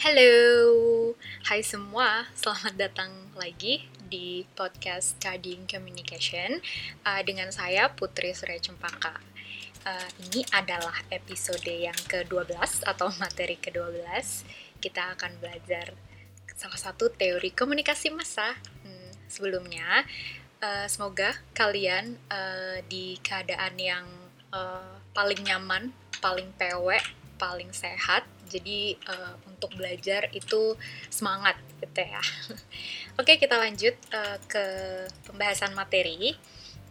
Halo, hai semua, selamat datang lagi di podcast Studying Communication uh, dengan saya Putri Surya Cempaka. Uh, ini adalah episode yang ke-12 atau materi ke-12. Kita akan belajar salah satu teori komunikasi massa. Hmm, sebelumnya, uh, semoga kalian uh, di keadaan yang uh, paling nyaman, paling pewek, paling sehat, jadi uh, untuk belajar itu semangat gitu ya. Oke kita lanjut uh, ke pembahasan materi.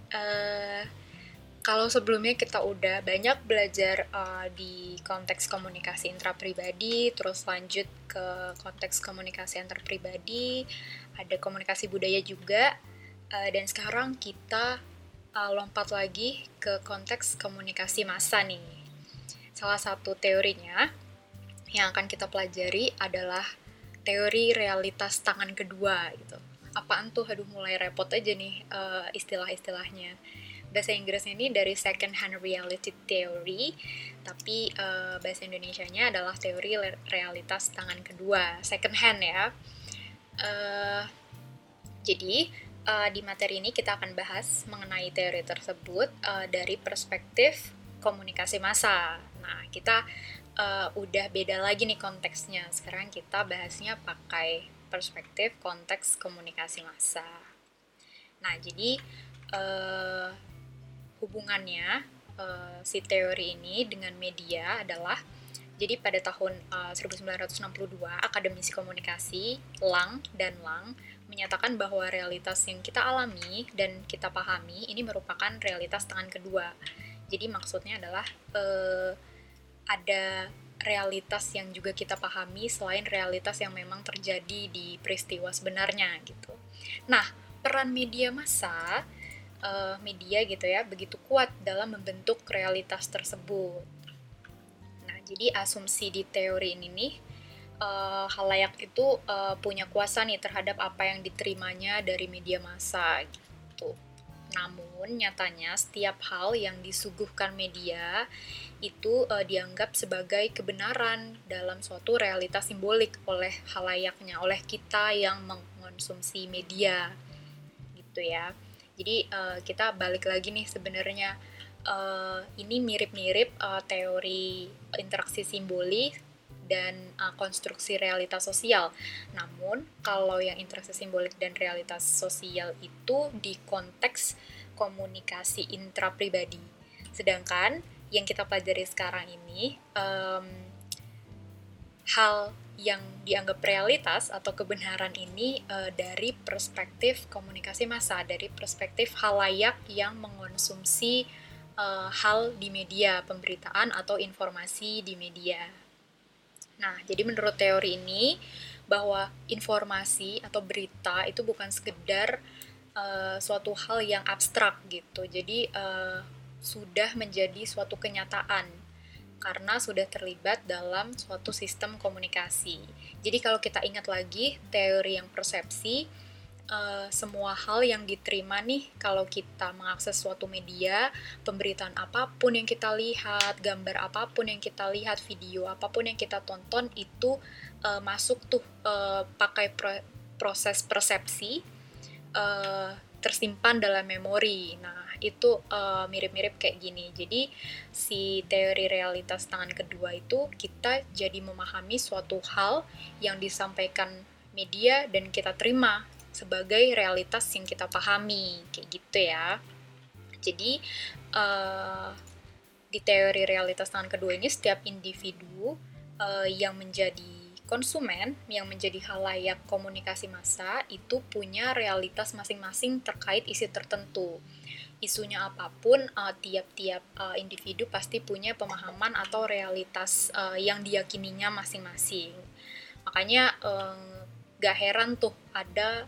Uh, kalau sebelumnya kita udah banyak belajar uh, di konteks komunikasi intrapribadi, terus lanjut ke konteks komunikasi antarpribadi, ada komunikasi budaya juga, uh, dan sekarang kita uh, lompat lagi ke konteks komunikasi massa nih. Salah satu teorinya yang akan kita pelajari adalah teori realitas tangan kedua gitu. Apaan tuh? Aduh mulai repot aja nih uh, istilah-istilahnya. Bahasa Inggrisnya ini dari second hand reality theory, tapi uh, bahasa Indonesia-nya adalah teori realitas tangan kedua, second hand ya. Uh, jadi uh, di materi ini kita akan bahas mengenai teori tersebut uh, dari perspektif komunikasi massa. Nah, kita uh, udah beda lagi nih konteksnya. Sekarang kita bahasnya pakai perspektif konteks komunikasi massa. Nah, jadi uh, hubungannya uh, si teori ini dengan media adalah jadi pada tahun uh, 1962 akademisi komunikasi Lang dan Lang menyatakan bahwa realitas yang kita alami dan kita pahami ini merupakan realitas tangan kedua. Jadi maksudnya adalah uh, ada realitas yang juga kita pahami selain realitas yang memang terjadi di peristiwa sebenarnya gitu. Nah, peran media massa, uh, media gitu ya, begitu kuat dalam membentuk realitas tersebut. Nah, jadi asumsi di teori ini nih, uh, halayak itu uh, punya kuasa nih terhadap apa yang diterimanya dari media massa gitu. Namun nyatanya setiap hal yang disuguhkan media itu uh, dianggap sebagai kebenaran dalam suatu realitas simbolik oleh halayaknya, oleh kita yang mengonsumsi media, gitu ya. Jadi uh, kita balik lagi nih sebenarnya uh, ini mirip-mirip uh, teori interaksi simbolik dan uh, konstruksi realitas sosial. Namun kalau yang interaksi simbolik dan realitas sosial itu di konteks komunikasi intrapribadi. Sedangkan yang kita pelajari sekarang ini um, hal yang dianggap realitas atau kebenaran ini uh, dari perspektif komunikasi massa, dari perspektif halayak yang mengonsumsi uh, hal di media, pemberitaan atau informasi di media. Nah, jadi menurut teori ini bahwa informasi atau berita itu bukan sekedar uh, suatu hal yang abstrak gitu. Jadi uh, sudah menjadi suatu kenyataan karena sudah terlibat dalam suatu sistem komunikasi. Jadi kalau kita ingat lagi teori yang persepsi, uh, semua hal yang diterima nih kalau kita mengakses suatu media, pemberitaan apa pun yang kita lihat, gambar apa pun yang kita lihat, video apa pun yang kita tonton itu uh, masuk tuh uh, pakai pro proses persepsi uh, tersimpan dalam memori. Nah, itu uh, mirip-mirip kayak gini. Jadi si teori realitas tangan kedua itu kita jadi memahami suatu hal yang disampaikan media dan kita terima sebagai realitas yang kita pahami kayak gitu ya. Jadi uh, di teori realitas tangan kedua ini setiap individu uh, yang menjadi konsumen yang menjadi halayak komunikasi massa itu punya realitas masing-masing terkait isi tertentu isunya apa pun uh, tiap-tiap uh, individu pasti punya pemahaman atau realitas uh, yang diyakininya masing-masing. Makanya um, gak heran tuh ada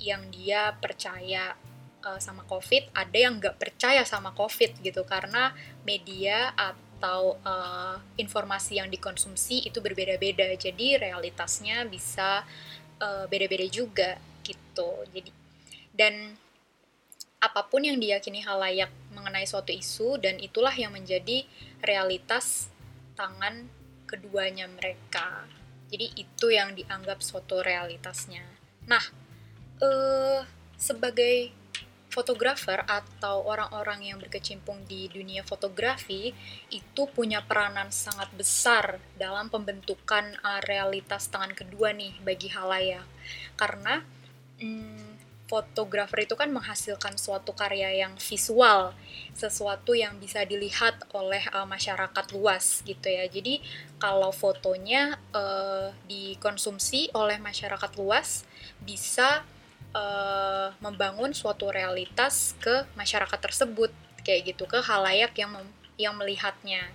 yang dia percaya uh, sama covid ada yang gak percaya sama covid gitu. Karena media atau uh, informasi yang dikonsumsi itu berbeda-beda. Jadi realitasnya bisa beda-beda uh, juga gitu. Jadi dan apa pun yang diyakini halayak mengenai suatu isu dan itulah yang menjadi realitas tangan keduanya mereka Jadi itu yang dianggap suatu realitasnya. Nah, eh, sebagai fotografer atau orang-orang yang berkecimpung di dunia fotografi itu punya peranan sangat besar dalam pembentukan uh, realitas tangan kedua nih bagi halayak karena hmm, fotografer itu kan menghasilkan suatu karya yang visual sesuatu yang bisa dilihat oleh uh, masyarakat luas gitu ya. Jadi kalau fotonya uh, dikonsumsi oleh masyarakat luas bisa uh, membangun suatu realitas ke masyarakat tersebut kayak gitu ke halayak yang yang melihatnya.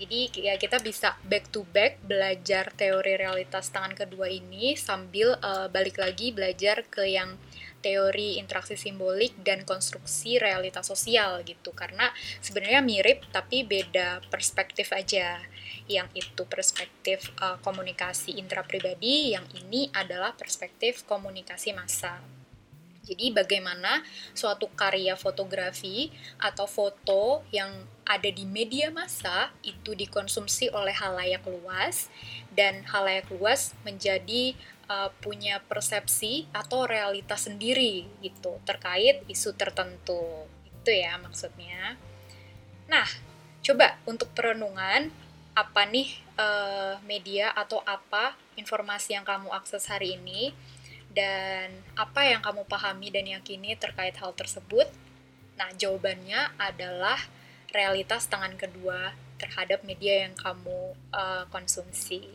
Jadi ya kita bisa back to back belajar teori realitas tangan kedua ini sambil uh, balik lagi belajar ke yang teori interaksi simbolik dan konstruksi realitas sosial gitu. Karena sebenarnya mirip tapi beda perspektif aja. Yang itu perspektif uh, komunikasi intrapribadi yang ini adalah perspektif komunikasi massa. Jadi bagaimana suatu karya fotografi atau foto yang ada di media massa itu dikonsumsi oleh halayak luas dan halayak luas menjadi uh, punya persepsi atau realitas sendiri gitu terkait isu tertentu. Itu ya maksudnya. Nah, coba untuk perenungan apa nih uh, media atau apa informasi yang kamu akses hari ini? dan apa yang kamu pahami dan yakini terkait hal tersebut? Nah, jawabannya adalah realitas tangan kedua terhadap media yang kamu uh, konsumsi.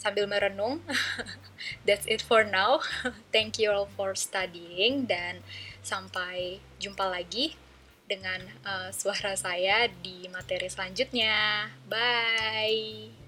Sambil merenung, that's it for now. Thank you all for studying dan sampai jumpa lagi dengan uh, suara saya di materi selanjutnya. Bye.